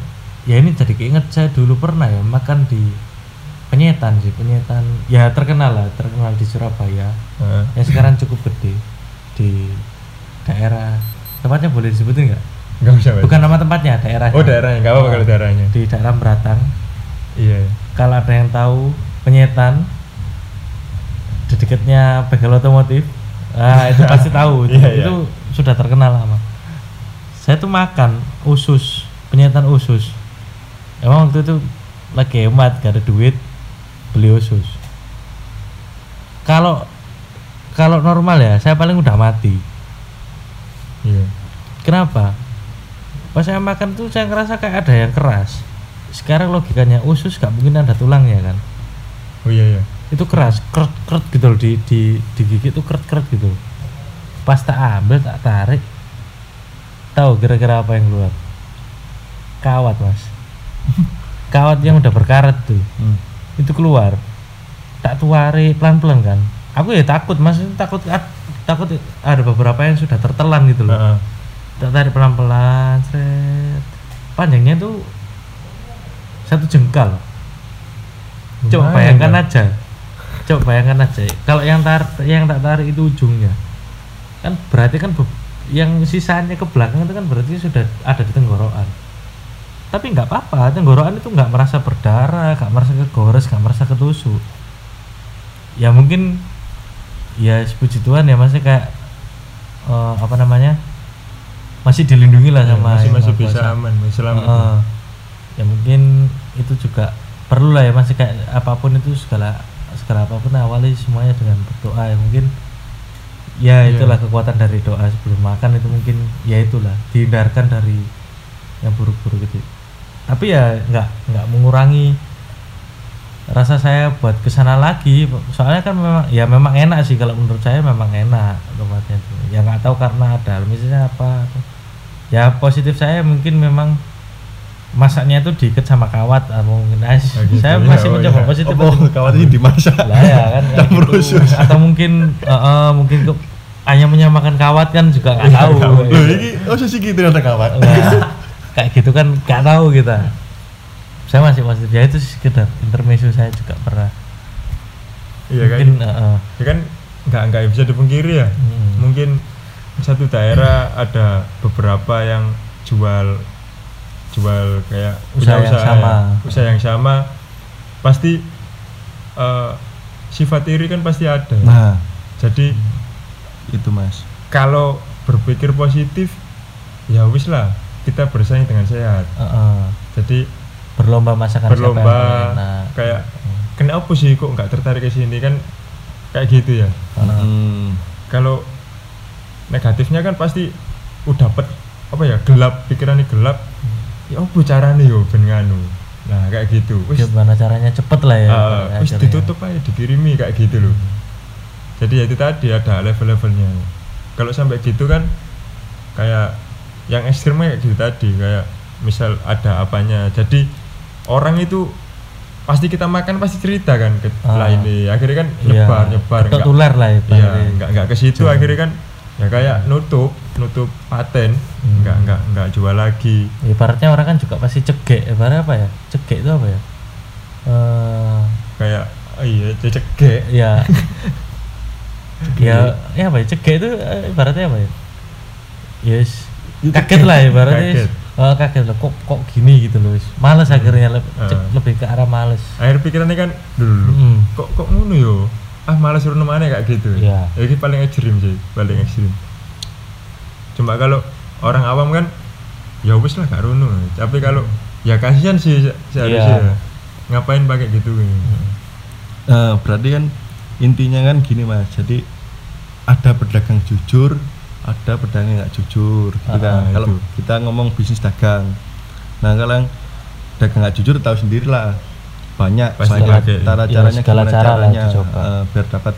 ya ini jadi keinget saya dulu pernah ya makan di penyetan sih penyetan ya terkenal lah terkenal di Surabaya Heeh. yang sekarang cukup gede di daerah tempatnya boleh disebutin nggak Nggak. Mas. bukan nama tempatnya daerah Oh daerahnya nggak apa-apa kalau daerahnya. di daerah Beratang Iya. kalau ada yang tahu penyetan di dekatnya bengkel otomotif ah itu pasti tahu [laughs] itu, Iya, iya. itu sudah terkenal lama saya tuh makan usus penyetan usus emang waktu itu lagi hemat gak ada duit beli usus kalau kalau normal ya saya paling udah mati Iya. Kenapa? Pas saya makan tuh saya ngerasa kayak ada yang keras. Sekarang logikanya usus gak mungkin ada tulangnya kan. Oh iya iya. Itu keras, keret keret gitu loh di di digigit tuh keret keret gitu. Pas tak ambil tak tarik. Tahu kira-kira apa yang keluar? Kawat mas. [laughs] Kawat yang udah berkarat tuh. Hmm. Itu keluar. Tak tuari pelan-pelan kan. Aku ya takut mas, takut takut ada beberapa yang sudah tertelan gitu loh Heeh. tak tarik pelan-pelan panjangnya tuh satu jengkal coba bayangkan ya. aja coba bayangkan aja kalau yang tar yang tak tarik itu ujungnya kan berarti kan yang sisanya ke belakang itu kan berarti sudah ada di tenggorokan tapi nggak apa-apa tenggorokan itu nggak merasa berdarah nggak merasa kegores nggak merasa ketusuk ya mungkin ya puji Tuhan ya masih kayak eh, apa namanya masih dilindungi lah Ya, sama masih Yang masih Maha bisa Kuasa. aman, masih selamat. Heeh. ya mungkin itu juga perlu lah ya masih kayak apa pun itu segala segala apa pun awali semuanya dengan berdoa ya. Mungkin ya Iya. itulah kekuatan dari doa sebelum makan itu mungkin ya itulah dihindarkan dari yang buruk-buruk itu tapi ya nggak nggak mengurangi rasa saya buat ke sana lagi. Soalnya kan memang ya memang enak sih kalau menurut saya memang enak tempatnya itu. Ya nggak tahu karena ada misalnya apa. Ya positif saya mungkin memang masaknya itu diikat sama kawat atau mungkin ah, Oh, gitu, saya ya, masih oh, mencoba ya. positif Oh, kawat ini dimasak. lah [laughs] ya kan kayak Campur gitu. usus. atau mungkin eh, eh, mungkin ke, hanya menyamakan kawat kan juga nggak tahu Loh, ini oh sih gitu ada kawat. Nah, kayak gitu kan nggak tahu kita saya masih positif ya itu sekedar intermezzo saya juga pernah Iya kan? mungkin eh, eh, Ya kan nggak nggak bisa dipungkiri ya. Hmm. Mungkin satu daerah ada beberapa yang jual jual kayak Usaha punya yang sama. ya, usaha yang sama pasti eh, sifat iri kan pasti ada. Nah, Jadi itu Mas. kalau berpikir positif ya wis lah kita bersaing dengan sehat. eh, eh, Jadi berlomba masakan siapa yang berlomba enak. kayak kenapa sih kok nggak tertarik ke sini kan kayak gitu ya. Hmm. kalau negatifnya kan pasti udah pet apa ya gelap pikirannya gelap ya apa caranya yo ben nganu? Nah kayak gitu. Wis gimana caranya? Cepet lah ya uh, wis ditutup aja dikirimi kayak gitu loh. Jadi ya itu tadi ada level-levelnya. Kalau sampai gitu kan kayak yang ekstrimnya kayak gitu tadi kayak misal ada apanya. Jadi orang itu pasti kita makan pasti cerita kan ke Ah. lah ini akhirnya kan Iya, nyebar nyebar ketok nggak- tular lah ya Iya, nggak nggak ke situ. Akhirnya kan ya kayak nutup nutup paten Hmm. nggak nggak nggak jual lagi. Ibaratnya orang kan juga pasti cegek ibaratnya apa ya? Cegek itu apa ya? Eh kayak oh iya cecek ya. [laughs] Ya ya apa ya? Cegek itu eh, ibaratnya apa ya? Yes. Kaget lah ibaratnya Kaget. kaget, kaget lah kok kok gini gitu loh wis. males akhirnya le- Ah. ce- lebih ke arah males. Akhir pikirannya kan dulu Hmm. kok kok ngono yo ah malas suruh mana kayak gitu. Iya. Ya, ini paling ekstrim sih paling ekstrim. Cuma kalau orang awam kan ya wis lah gak rono tapi kalau ya kasihan sih se- seharusnya. Iya. ngapain pakai gitu Nah, berarti kan intinya kan gini mas. Jadi ada pedagang jujur ada pedagang yang nggak jujur gitu kan. Ah, kalau kita ngomong bisnis dagang nah kalau dagang nggak jujur tahu sendiri lah banyak Pasti banyak cara Ya, caranya segala gimana cara caranya dicoba. eh, biar dapat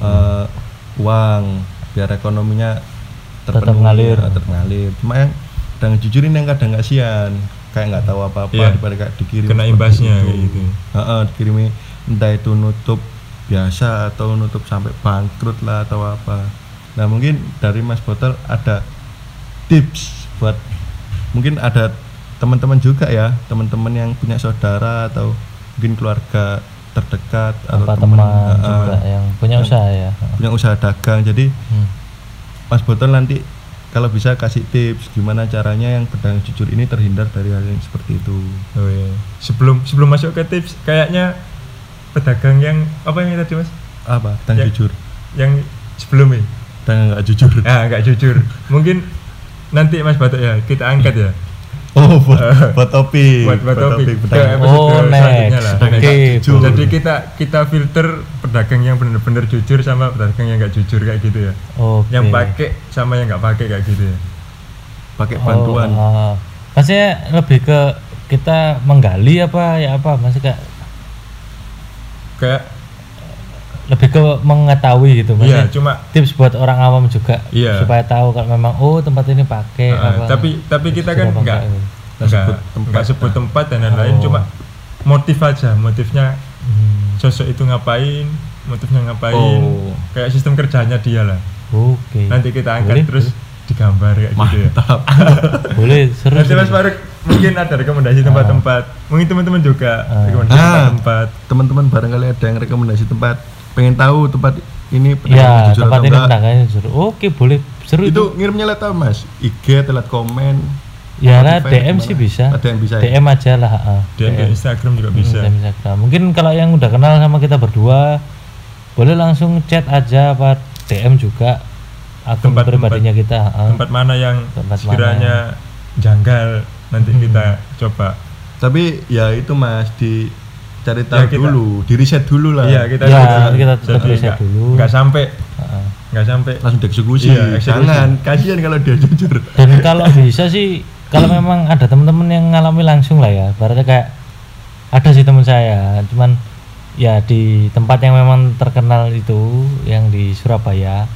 eh, uang biar ekonominya Tetap ngalir. eh, tetap ngalir cuma yang pedagang jujur ini yang kadang nggak sian kayak nggak tahu apa-apa Iya. daripada kayak dikirim Kena imbasnya itu. kayak gitu. Heeh, dikirimi entah itu nutup biasa atau nutup sampai bangkrut lah atau apa. Nah mungkin dari Mas Botol ada tips buat mungkin ada teman-teman juga ya teman-teman yang punya saudara atau mungkin keluarga terdekat atau teman teman heeh, juga yang punya usaha ya punya usaha dagang. Jadi Hmm. Mas Botol nanti kalau bisa kasih tips gimana caranya yang pedagang jujur ini terhindar dari hal yang seperti itu. oh iya sebelum sebelum masuk ke tips kayaknya pedagang yang apa yang tadi mas Apa? Dan Ya. jujur. yang sebelumnya Dan nggak jujur. ah nggak jujur [laughs] mungkin nanti mas batok ya kita angkat ya Oh, buat, buat topik. buat buat topik pedagang. episode Oh, next. Oke, jujur. Jadi kita kita filter pedagang yang benar-benar jujur sama pedagang yang nggak jujur kayak gitu ya. oke Yang pakai sama yang nggak pakai kayak gitu ya. pakai bantuan. oh, oh. maksudnya lebih ke kita menggali apa ya apa maksudnya kayak Kayak lebih ke mengetahui gitu iya maksudnya cuma tips buat orang awam juga Iya. supaya tahu kalau memang oh tempat ini pakai ah, apa tapi tapi kita kan enggak, nggak sebut tempat. nggak sebut tempat dan lain-lain Oh. cuma motif aja motifnya Hmm, sosok itu ngapain motifnya ngapain Oh. kayak sistem kerjanya dia lah oke nanti kita Boleh, angkat terus digambar kayak gitu ya Mantap. [laughs] boleh seru Nanti. Mas Faruk mungkin ada rekomendasi tempat-tempat. Mungkin teman-teman juga Ah. rekomendasi Ah. tempat-tempat. Teman-teman barangkali ada yang rekomendasi tempat, pengen tahu tempat ini ya jujur tempat atau ini enggak. pedagangnya seru oke boleh seru itu, Itu ngirimnya lewat apa, Mas? IG, telat komen. ya lah DM sih bisa Ada yang bisa ya? DM aja lah ah. Ke Instagram juga Hmm, bisa. DM Instagram. Mungkin kalau yang udah kenal sama kita berdua, boleh langsung chat aja apa DM juga akun Tempat- pribadinya kita. Tempat mana yang Tempat sekiranya janggal nanti Hmm. kita coba. Tapi ya itu Mas di cari tahu Ya, kita- dulu, di riset dulu lah. Iya, kita Ya, juga- kita tetap riset nggak- dulu. nggak sampai Ah. nggak sampai Langsung dieksekusi. Iya, eksekusi. Jangan, kasihan kalau dia jujur. Dan kalau bisa sih, kalau memang ada teman-teman yang ngalami langsung lah ya, berarti kayak ada sih teman saya, cuman ya di tempat yang memang terkenal itu, yang di Surabaya,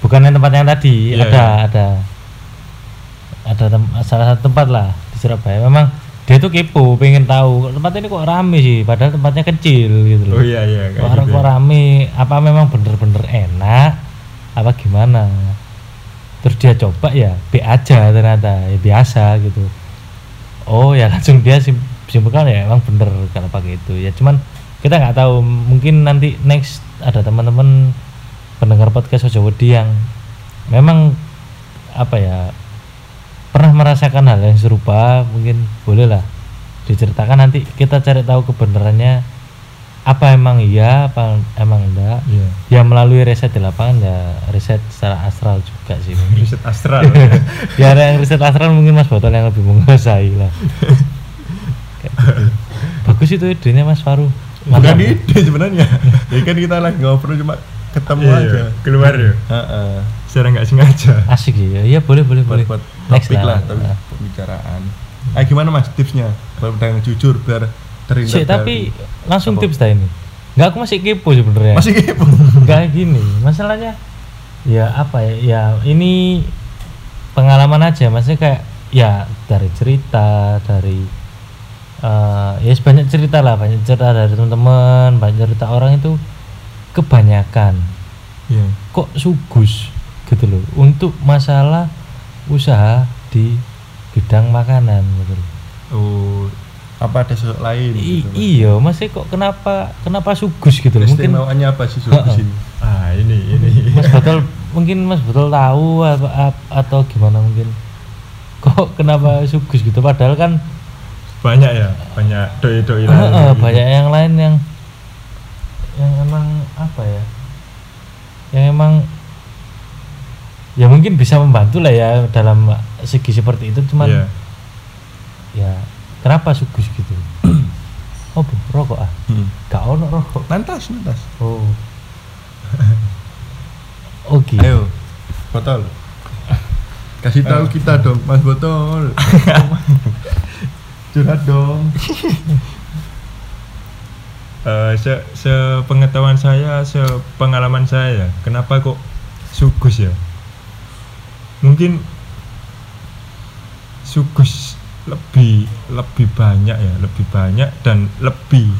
bukan yang tempat yang tadi, Iya, ada ada ada tem- salah satu tempat lah di Surabaya. Memang dia tuh kepo, pengen tahu tempat ini kok rame sih, padahal tempatnya kecil gitu loh. Oh iya iya Kok, gitu. kok ya. rame, apa memang bener-bener enak, apa gimana? Terus dia coba ya B aja ternyata, ya biasa gitu. Oh ya [laughs] langsung dia sim simpulkan ya emang bener kalau pakai itu ya cuman kita nggak tahu mungkin nanti next ada teman-teman pendengar podcast Ojo Wedi yang memang apa ya pernah merasakan hal yang serupa mungkin bolehlah diceritakan nanti kita cari tahu kebenarannya apa emang iya apa emang enggak Iya. ya melalui riset di lapangan ya riset secara astral juga sih mungkin. Riset astral. [laughs] ya ada yang riset astral mungkin mas botol yang lebih menguasai lah gitu. [laughs] bagus itu idenya mas Faru Bukan ide sebenarnya. [laughs] ya kan kita lagi ngobrol cuma ketemu Iya, aja keluar ya Heeh. Secara nggak sengaja. Asik ya iya boleh boleh boleh. buat, buat next topik lah tapi Nah. pembicaraan. Eh gimana mas tipsnya? Buat yang jujur biar terhindar Sik, tapi dari- langsung Apa? tips dah ini. Nggak aku masih kepo sebenarnya. Masih kepo? [laughs] Nggak gini. Masalahnya ya apa ya? Ya ini pengalaman aja. Maksudnya kayak ya dari cerita dari eh ya banyak cerita lah. Banyak cerita dari teman-teman banyak cerita orang itu kebanyakan. Iya. Kok sugus gitu loh. Untuk masalah usaha di bidang makanan gitu loh. oh apa ada sesuatu lain I- gitu, iya masih kok kenapa kenapa sugus gitu loh? Mungkin Keistimewaannya apa sih suku Heeh. sini ah ini ini. Mas Betul mungkin Mas Betul tahu apa, ap- atau gimana mungkin? Kok kenapa sugus gitu? Padahal kan banyak ya banyak doi doi eh, eh, banyak yang lain yang yang emang apa ya? Yang emang ya mungkin bisa membantu lah ya dalam segi seperti itu cuman iya. ya kenapa sugus gitu? [clears throat] Oh bu, rokok ah? Hmm. gak ono rokok. Nantas nantas oh. Oke ayo botol. Kasih tahu kita dong mas botol. [laughs] Curhat dong. [laughs] Eh, se sepengetahuan saya sepengalaman saya kenapa kok sugus ya mungkin sugus lebih lebih banyak ya lebih banyak dan lebih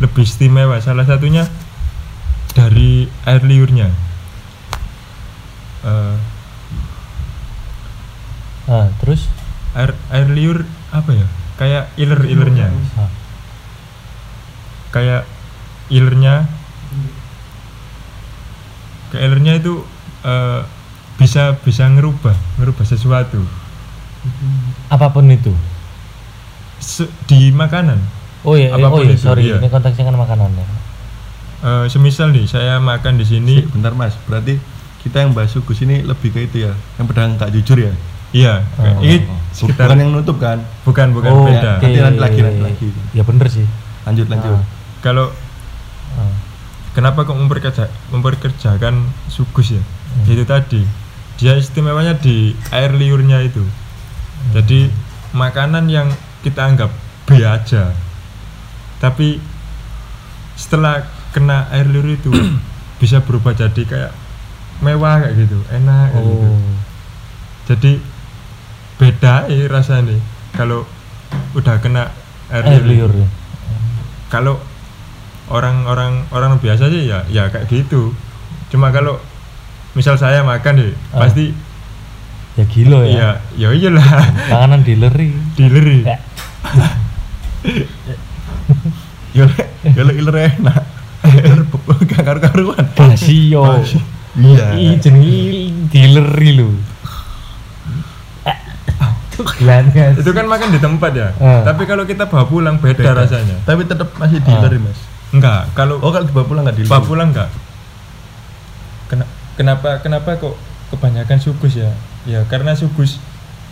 lebih istimewa. Salah satunya dari air liurnya. Eh, ah, terus? air air liur apa ya? Kayak iler ilernya. Ah, kayak ilernya. Kayak ilernya itu eh, bisa bisa ngerubah ngerubah sesuatu. Apa pun itu? Se- di makanan? Oh iya eh, oh Apa pun iya itu, sorry iya. ini konteksnya kan makanan ya. Eh, semisal nih saya makan di sini. Sik, bentar mas. Berarti kita yang bahas suku sini lebih ke itu ya yang pedang gak jujur ya? Iya. Oh. ini Bu- sekitar bukan yang nutup kan? Bukan bukan oh, beda. Nanti- nanti lagi, nanti lagi. ya bener sih. Lanjut lanjut. Ah. kalau Ah, kenapa kok memperkerja memperkerjakan sugus ya? Hmm. itu tadi dia istimewanya di air liurnya itu. Jadi makanan yang kita anggap B aja. Tapi setelah kena air liur itu [clears throat] bisa berubah jadi kayak mewah kayak gitu enak kayak gitu. Oh. Jadi beda ya rasanya kalau udah kena air, air liur. liur ya. Kalau orang-orang orang biasa sih ya ya kayak gitu. Cuma kalau misal saya makan deh Ah. pasti ya gila ya. Ya ya iyalah. Panganan dileri dileri ya. Ya kalau iler enak. Iler gak karu-karuan. Basio iya Ih, jenenge dileri lho. Glangas. itu kan makan di tempat ya? Ah. tapi kalau kita bawa pulang beda, Beda. rasanya. Tapi tetap masih dealer ya, mas? Enggak kalau oh kalau dibawa pulang nggak dealer? bawa pulang enggak kenapa kenapa kok kebanyakan sugus ya? Ya karena sugus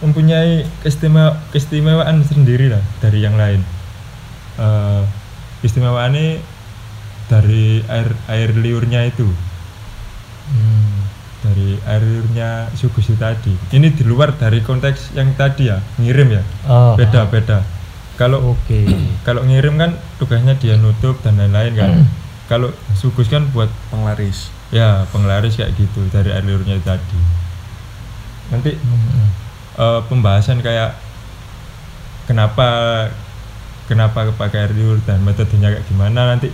mempunyai keistimewa keistimewaan sendiri lah dari yang lain. Eh istimewaannya dari air air liurnya itu. Hmm. dari air liurnya sugus itu tadi. Ini di luar dari konteks yang tadi ya ngirim ya? Oh. beda beda kalau Oke. [clears throat] kalau ngirim kan tugasnya dia nutup dan lain-lain kan. [clears throat] Kalau sugus kan buat penglaris ya penglaris kayak gitu dari air liurnya tadi nanti Hmm. eh, pembahasan kayak kenapa kenapa pakai air liur dan metodenya kayak gimana nanti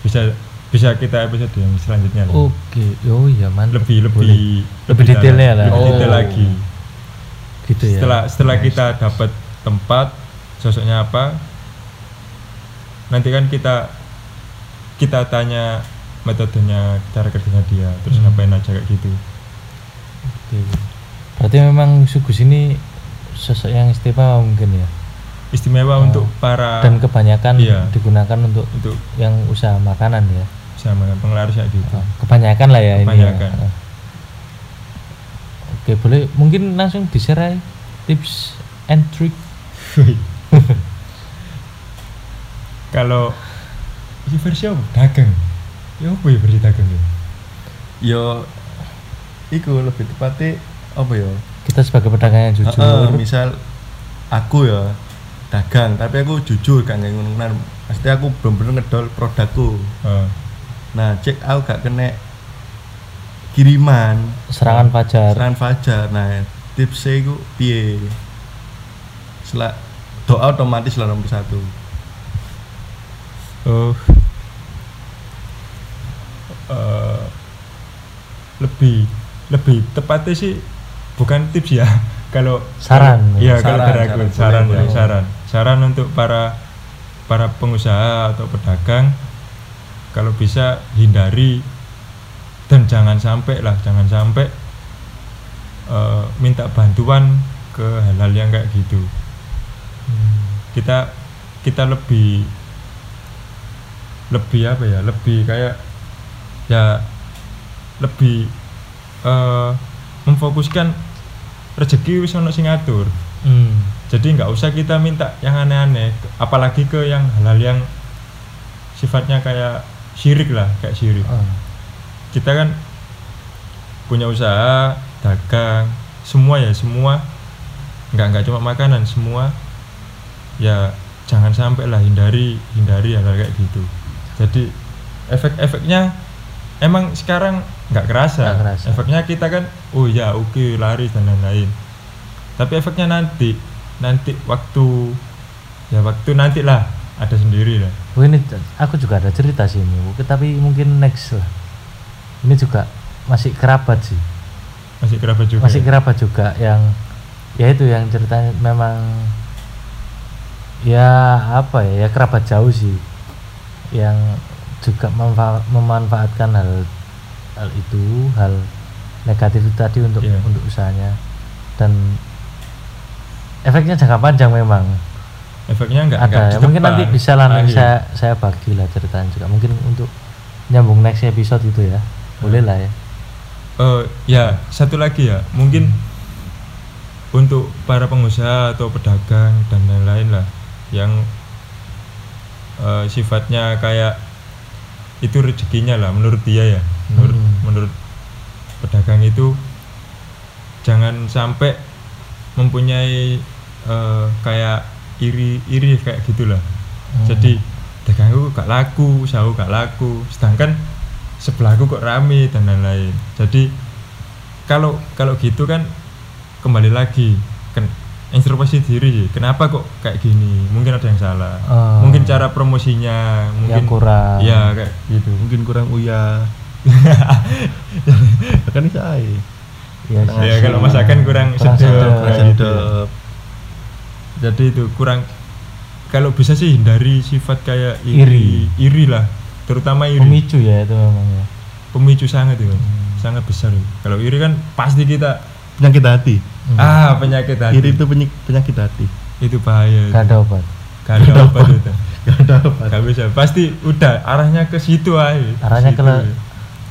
bisa bisa kita episode yang selanjutnya. Oke. Oh iya, mantap. lebih lebih Boleh. Lebih detailnya lah. lebih detail Oh. lagi gitu ya. setelah setelah Nice. kita dapat tempat sosoknya apa nanti kan kita kita tanya metodenya cara kerjanya dia terus Hmm. ngapain aja kayak gitu Oke. Berarti memang sugus ini sosok yang istimewa mungkin ya. istimewa Oh. untuk para Dan kebanyakan iya. digunakan untuk untuk yang usaha makanan ya. sama penglaris kayak gitu Oh, Kebanyakan lah ya Kebanyakan. ini. Ya. Oke, boleh mungkin langsung di-share aja tips and trick. [laughs] kalau versi apa dagang ya apa ya dagang ya yo iku lebih tepatnya apa ya? Kita sebagai pedagang yang jujur. Heeh, misal aku ya dagang tapi aku jujur kan yang ngono pasti aku bener-bener ngedol produkku. Eh, nah cek aku gak kena kiriman. Serangan fajar. serangan fajar. Nah tipsnya itu piye? Sela, doa otomatis lah nomor satu. Oh eh, lebih lebih tepatnya sih bukan tips ya [laughs] kalau Saran. ya kalau Saran, dari aku saran. saran Boleh, ya boleh. saran saran untuk para para pengusaha atau pedagang kalau bisa hindari dan jangan sampai lah jangan sampai eh, minta bantuan ke hal-hal yang kayak gitu kita kita lebih lebih apa ya lebih kayak ya lebih eh, memfokuskan rezeki wis ono sing ngatur. Hmm. jadi nggak usah kita minta yang aneh-aneh apalagi ke yang hal-hal yang sifatnya kayak syirik lah kayak syirik. Oh. kita kan punya usaha dagang semua ya semua. Nggak nggak cuma makanan semua. Ya jangan sampai lah hindari hindari hal-hal kayak gitu. Jadi efek-efeknya emang sekarang nggak kerasa. Kerasa. efeknya kita kan oh ya oke lari dan lain-lain tapi efeknya nanti nanti waktu ya waktu nanti lah ada sendiri lah Oh, ini aku juga ada cerita sih ini, tapi mungkin next lah. Ini juga masih kerabat sih, masih kerabat juga masih ya? kerabat juga yang ya itu yang ceritanya memang ya apa ya, ya kerabat jauh sih, yang juga memanfaatkan hal hal itu hal negatif itu tadi untuk Iya. untuk usahanya. Dan efeknya jangka panjang memang. Efeknya nggak nggak ada. di ya. mungkin nanti bisa lah nanti akhir. saya saya bagi lah ceritanya juga. Mungkin untuk nyambung next episode itu ya. Boleh lah ya. Eh, ya satu lagi ya. Mungkin untuk para pengusaha atau pedagang dan lain-lain lah yang eh, sifatnya kayak itu rezekinya lah menurut dia ya menurut Hmm. menurut pedagang itu jangan sampai mempunyai eh, kayak iri iri kayak gitulah Hmm. jadi dagangku gak laku usahaku gak laku sedangkan sebelahku kok rame dan lain-lain jadi kalau kalau gitu kan kembali lagi introspeksi diri sih. kenapa kok kayak gini mungkin ada yang salah Oh. mungkin cara promosinya mungkin yang kurang ya kayak gitu mungkin kurang uya [laughs] kan saya ya, Kurang ya asin. kalau masakan kurang, Kurang sedap gitu. jadi itu kurang kalau bisa sih hindari sifat kayak iri iri, lah terutama iri pemicu ya itu memang ya pemicu sangat itu Hmm. sangat besar itu. kalau iri kan pasti kita penyakit hati Hmm. ah penyakit hati. Iri itu penyik- penyakit hati. Itu bahaya gak ada obat. Gak ada obat itu. Gak ada apa gak bisa. Pasti udah arahnya ke situ aja. Arahnya Situ. kalau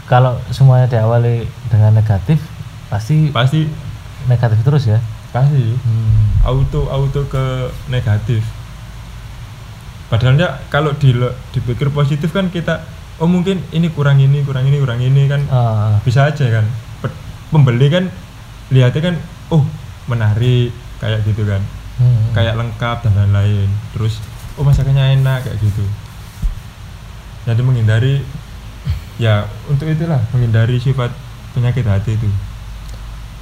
kalau semuanya diawali dengan negatif pasti pasti. negatif terus ya? Pasti. Hmm. auto auto ke negatif. Padahalnya kalau di dipikir positif kan kita oh mungkin ini kurang ini kurang ini kurang ini kan Ah, bisa aja kan. Pe- pembeli kan lihatnya kan oh menarik kayak gitu kan. Hmm. kayak lengkap dan lain-lain. Terus oh masakannya enak kayak gitu. Jadi menghindari ya untuk itulah menghindari sifat penyakit hati itu.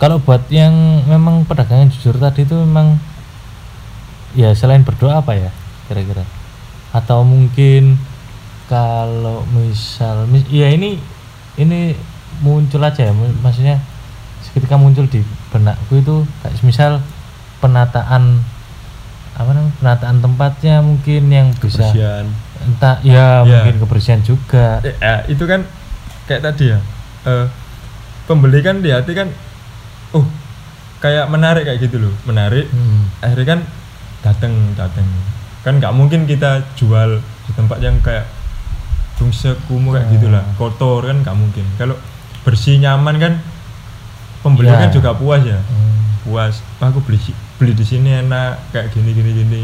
Kalau buat yang memang pedagang jujur tadi itu memang ya selain berdoa apa ya kira-kira? Atau mungkin kalau misal mis- ya ini ini muncul aja ya maksudnya ketika muncul di benakku itu kayak misal penataan apa namanya penataan tempatnya mungkin yang bisa kebersihan entah ya, Ya. mungkin kebersihan juga Eh, ya, itu kan kayak tadi ya eh, pembeli kan di hati kan oh kayak menarik kayak gitu loh menarik Hmm. akhirnya kan dateng dateng kan nggak mungkin kita jual di tempat yang kayak bungsek kumuh kayak Hmm. gitulah kotor kan nggak mungkin kalau bersih nyaman kan pembeli Ya. kan juga puas ya? Hmm. puas. "Wah, aku beli beli di sini enak kayak gini gini gini.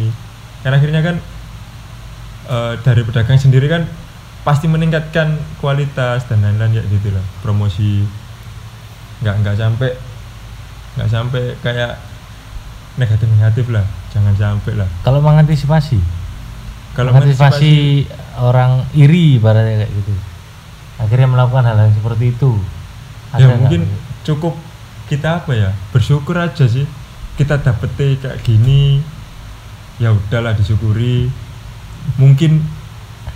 Kan akhirnya kan eh, dari pedagang sendiri kan pasti meningkatkan kualitas dan lain-lain ya gitu lah. Promosi. Nggak nggak sampai nggak sampai kayak negatif negatif lah. Jangan sampai lah. Kalau mengantisipasi? Kalau mengantisipasi orang iri ibaratnya kayak gitu. Akhirnya melakukan hal yang seperti itu. Ya mungkin cukup kita apa ya? Bersyukur aja sih. Kita dapet kayak gini ya udahlah disyukuri. Mungkin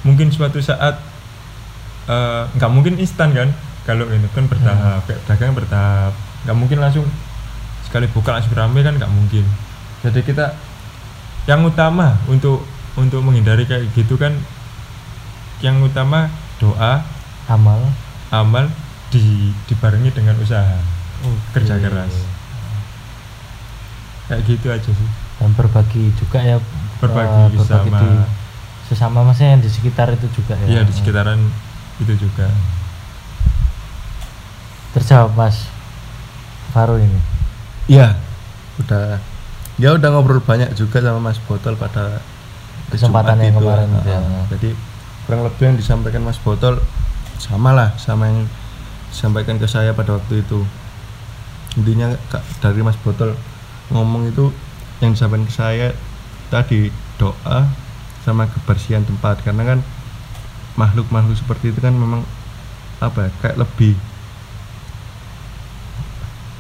mungkin suatu saat eh, nggak mungkin instan kan? Kalau ini kan bertahap kayak dagang bertahap nggak mungkin langsung sekali buka langsung rame kan nggak mungkin. Jadi kita yang utama untuk untuk menghindari kayak gitu kan yang utama doa amal. amal di dibarengi dengan usaha kerja Oke. keras kayak gitu aja sih dan berbagi juga ya Berbagi eh, sama- di sesama maksudnya yang di sekitar itu juga ya iya di sekitaran itu juga terjawab mas Faru ini Iya, udah ya udah ngobrol banyak juga sama Mas Botol pada Kesempatan Jumat yang itu, kemarin ya. ah. Jadi kurang lebih yang disampaikan Mas Botol sama lah sama yang disampaikan ke saya pada waktu itu. Intinya Kak, dari Mas Botol ngomong itu yang disampaikan ke saya tadi doa sama kebersihan tempat. Karena kan makhluk-makhluk seperti itu kan memang apa ya, kayak lebih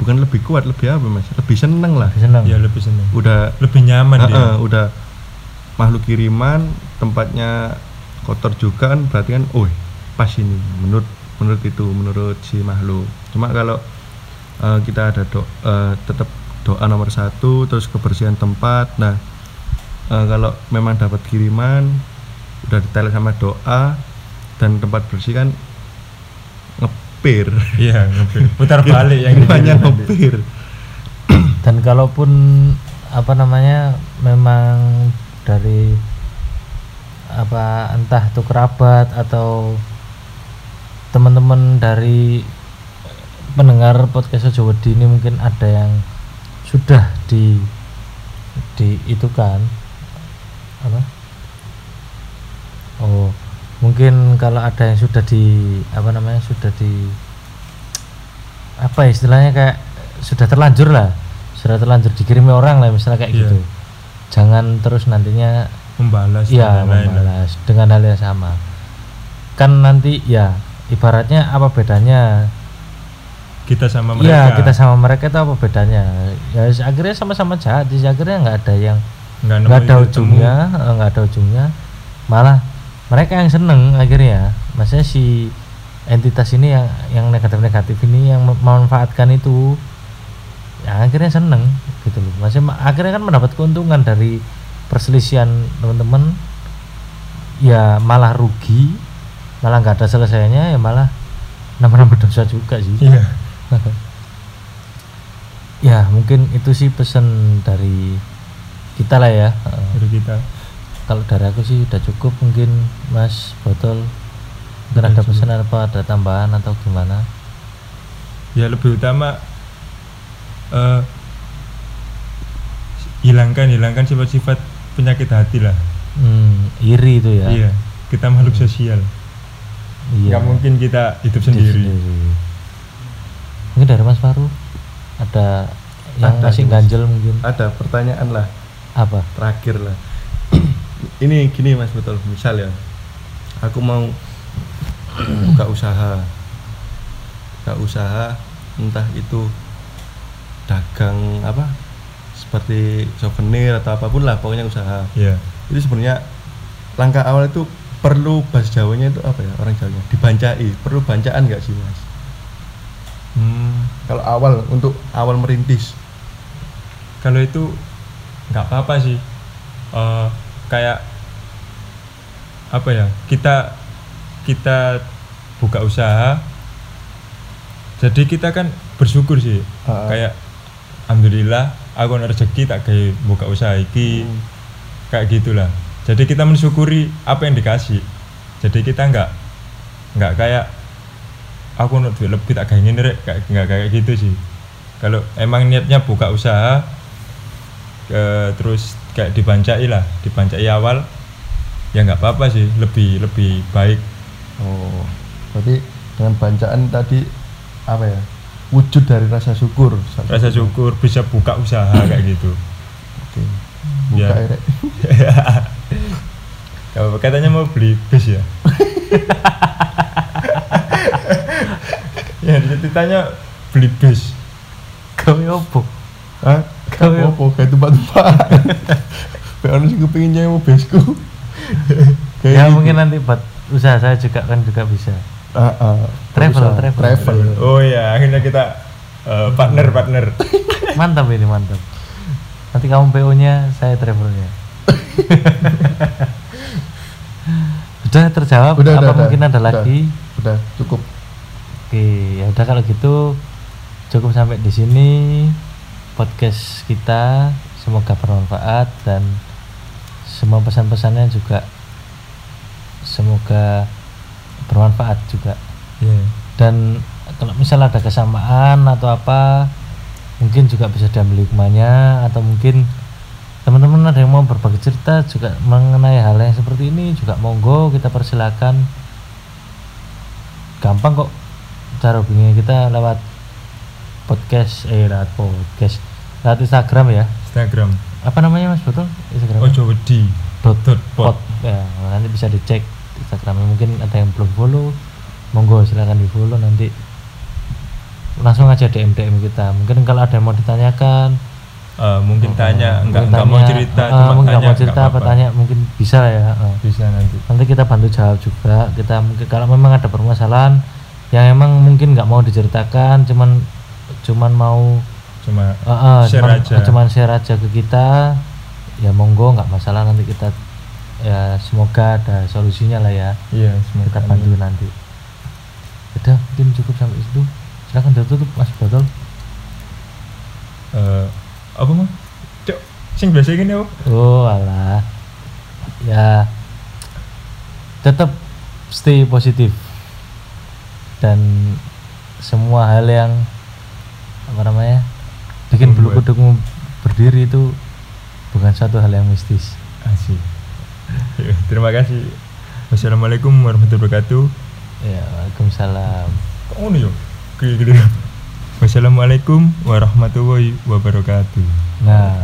bukan lebih kuat lebih apa mas? Lebih seneng lah. Senang ya lebih seneng. Udah lebih nyaman dia. Heeh, udah makhluk kiriman tempatnya kotor juga kan berarti kan oh pas ini. Menurut menurut itu menurut si makhluk. Cuma kalau eh, kita ada do, eh, tetap doa nomor satu terus kebersihan tempat nah eh, kalau memang dapat kiriman udah detail sama doa dan tempat bersih kan ngepir iya ngepir. putar balik yang banyak nanti. ngepir dan kalaupun apa namanya memang dari apa entah itu kerabat atau teman-teman dari pendengar podcast Wedi ini mungkin ada yang sudah di di itu kan? Apa? Oh mungkin kalau ada yang sudah di apa namanya sudah di apa ya istilahnya kayak sudah terlanjur lah. Sudah terlanjur dikirimi orang lah misalnya kayak Iya. gitu. Jangan terus nantinya membalas ya membalas dengan hal yang sama. Kan nanti ya ibaratnya apa bedanya kita sama mereka. Iya kita sama mereka itu apa bedanya? Ya akhirnya sama-sama jahat. Sih akhirnya nggak ada yang nggak ada ujungnya eh, nggak ada ujungnya. Malah mereka yang seneng akhirnya. Maksudnya si entitas ini yang yang negatif-negatif ini yang mem- memanfaatkan itu. Ya akhirnya seneng gitu loh. Maksudnya ma- akhirnya kan mendapat keuntungan dari perselisihan teman-teman. Ya malah rugi. Malah nggak ada selesainya ya malah nambah-nambah dosa juga sih. Iya [laughs] ya mungkin itu sih pesan dari kita lah ya. Dari kita. Kalau dari aku sih udah cukup mungkin mas botol. Mungkin ada pesan apa ada tambahan atau gimana? Ya lebih utama eh, hilangkan hilangkan sifat-sifat penyakit hati lah. Hmm, iri itu ya? Iya kita makhluk sosial. Iya. nggak mungkin kita hidup Hidup sendiri mungkin dari mas Faru. Ada yang Ada masih sih, Mas. ganjel mungkin. Ada pertanyaan lah. Apa? Terakhir lah. [clears throat] Ini gini mas betul. Misal ya aku mau [clears throat] buka usaha. Buka usaha entah itu dagang apa seperti souvenir atau apa pun lah pokoknya usaha. Iya. Itu sebenarnya langkah awal itu perlu bahasa Jawanya itu apa ya orang Jawanya? Dibancai. Perlu bancaan nggak sih mas Hmm, kalau awal untuk awal merintis. Kalau itu nggak apa-apa sih. Eh, kayak apa ya kita kita buka usaha. Jadi kita kan bersyukur sih. Ah. kayak alhamdulillah aku ada rezeki tak kayak buka usaha iki. Hmm. kayak gitulah. Jadi kita mensyukuri apa yang dikasih. Jadi kita nggak nggak kayak aku nak duit lebih tak kayak gini rek kayak nggak kayak gitu sih kalau emang niatnya buka usaha eh, terus kayak dibancai lah dibancai awal ya nggak apa-apa sih lebih lebih baik Oh, berarti dengan bacaan tadi apa ya? Wujud dari rasa syukur. rasa syukur bisa buka usaha [coughs] kayak gitu Oke. Buka Ya. ya. Rek. [laughs] Kalau katanya mau beli bis ya [laughs] ya ditanya beli bis Gawe opo? Hah? Gawe apa? Kayak tempat-tempat. [laughs] Kayak orang sih kepingin nyewa. [laughs] Kayak Ya gitu. mungkin nanti buat usaha saya juga kan juga bisa. Ah, ah. Travel, travel. travel. oh ya akhirnya kita eh, partner partner [laughs] Mantap ini mantap. Nanti kamu PO-nya, saya travelnya. Udah terjawab Udah, apa udah, mungkin udah. ada Udah. lagi? Udah cukup. Oke, ya udah kalau gitu cukup sampai di sini podcast kita. Semoga bermanfaat dan semua pesan-pesannya juga semoga bermanfaat juga. Iya. Dan kalau misalnya ada kesamaan atau apa, mungkin juga bisa diambil hikmahnya atau mungkin teman-teman ada yang mau berbagi cerita juga mengenai hal yang seperti ini juga monggo kita persilakan gampang kok cara hubungi kita lewat podcast eh lewat podcast lewat Instagram ya. Instagram. Apa namanya mas? Betul? Instagram? Ojo wedi. Dot dot pot. pot. ya nanti bisa dicek Instagramnya. Mungkin ada yang belum follow monggo silakan di follow nanti. Langsung aja DM DM kita. Mungkin kalau ada yang mau ditanyakan Eh, mungkin tanya. mungkin enggak enggak mau tanya, cerita ah, cuma tanya mau cerita nggak apa apa-apa. tanya mungkin bisa ya ah. bisa nanti. Nanti kita bantu jawab juga. Kita mungkin kalau memang ada permasalahan yang emang mungkin nggak mau diceritakan cuman cuman mau cuma ah, ah, Share cuman, aja. cuman share aja ke kita. Ya monggo nggak masalah nanti kita ya semoga ada solusinya lah ya. Iya semoga. Kita bantu nanti. Udah mungkin cukup sampai situ. Silakan ditutup mas botol. Eh, apa mau cok sing biasa gini apa? Oh alah. Ya tetap stay positif dan semua hal yang apa namanya bikin bulu kudukmu berdiri itu bukan satu hal yang mistis. Asik. Ya, terima kasih. Wassalamualaikum warahmatullahi wabarakatuh. Ya waalaikumsalam. Yo gede-gede wassalamualaikum warahmatullahi wabarakatuh. Nah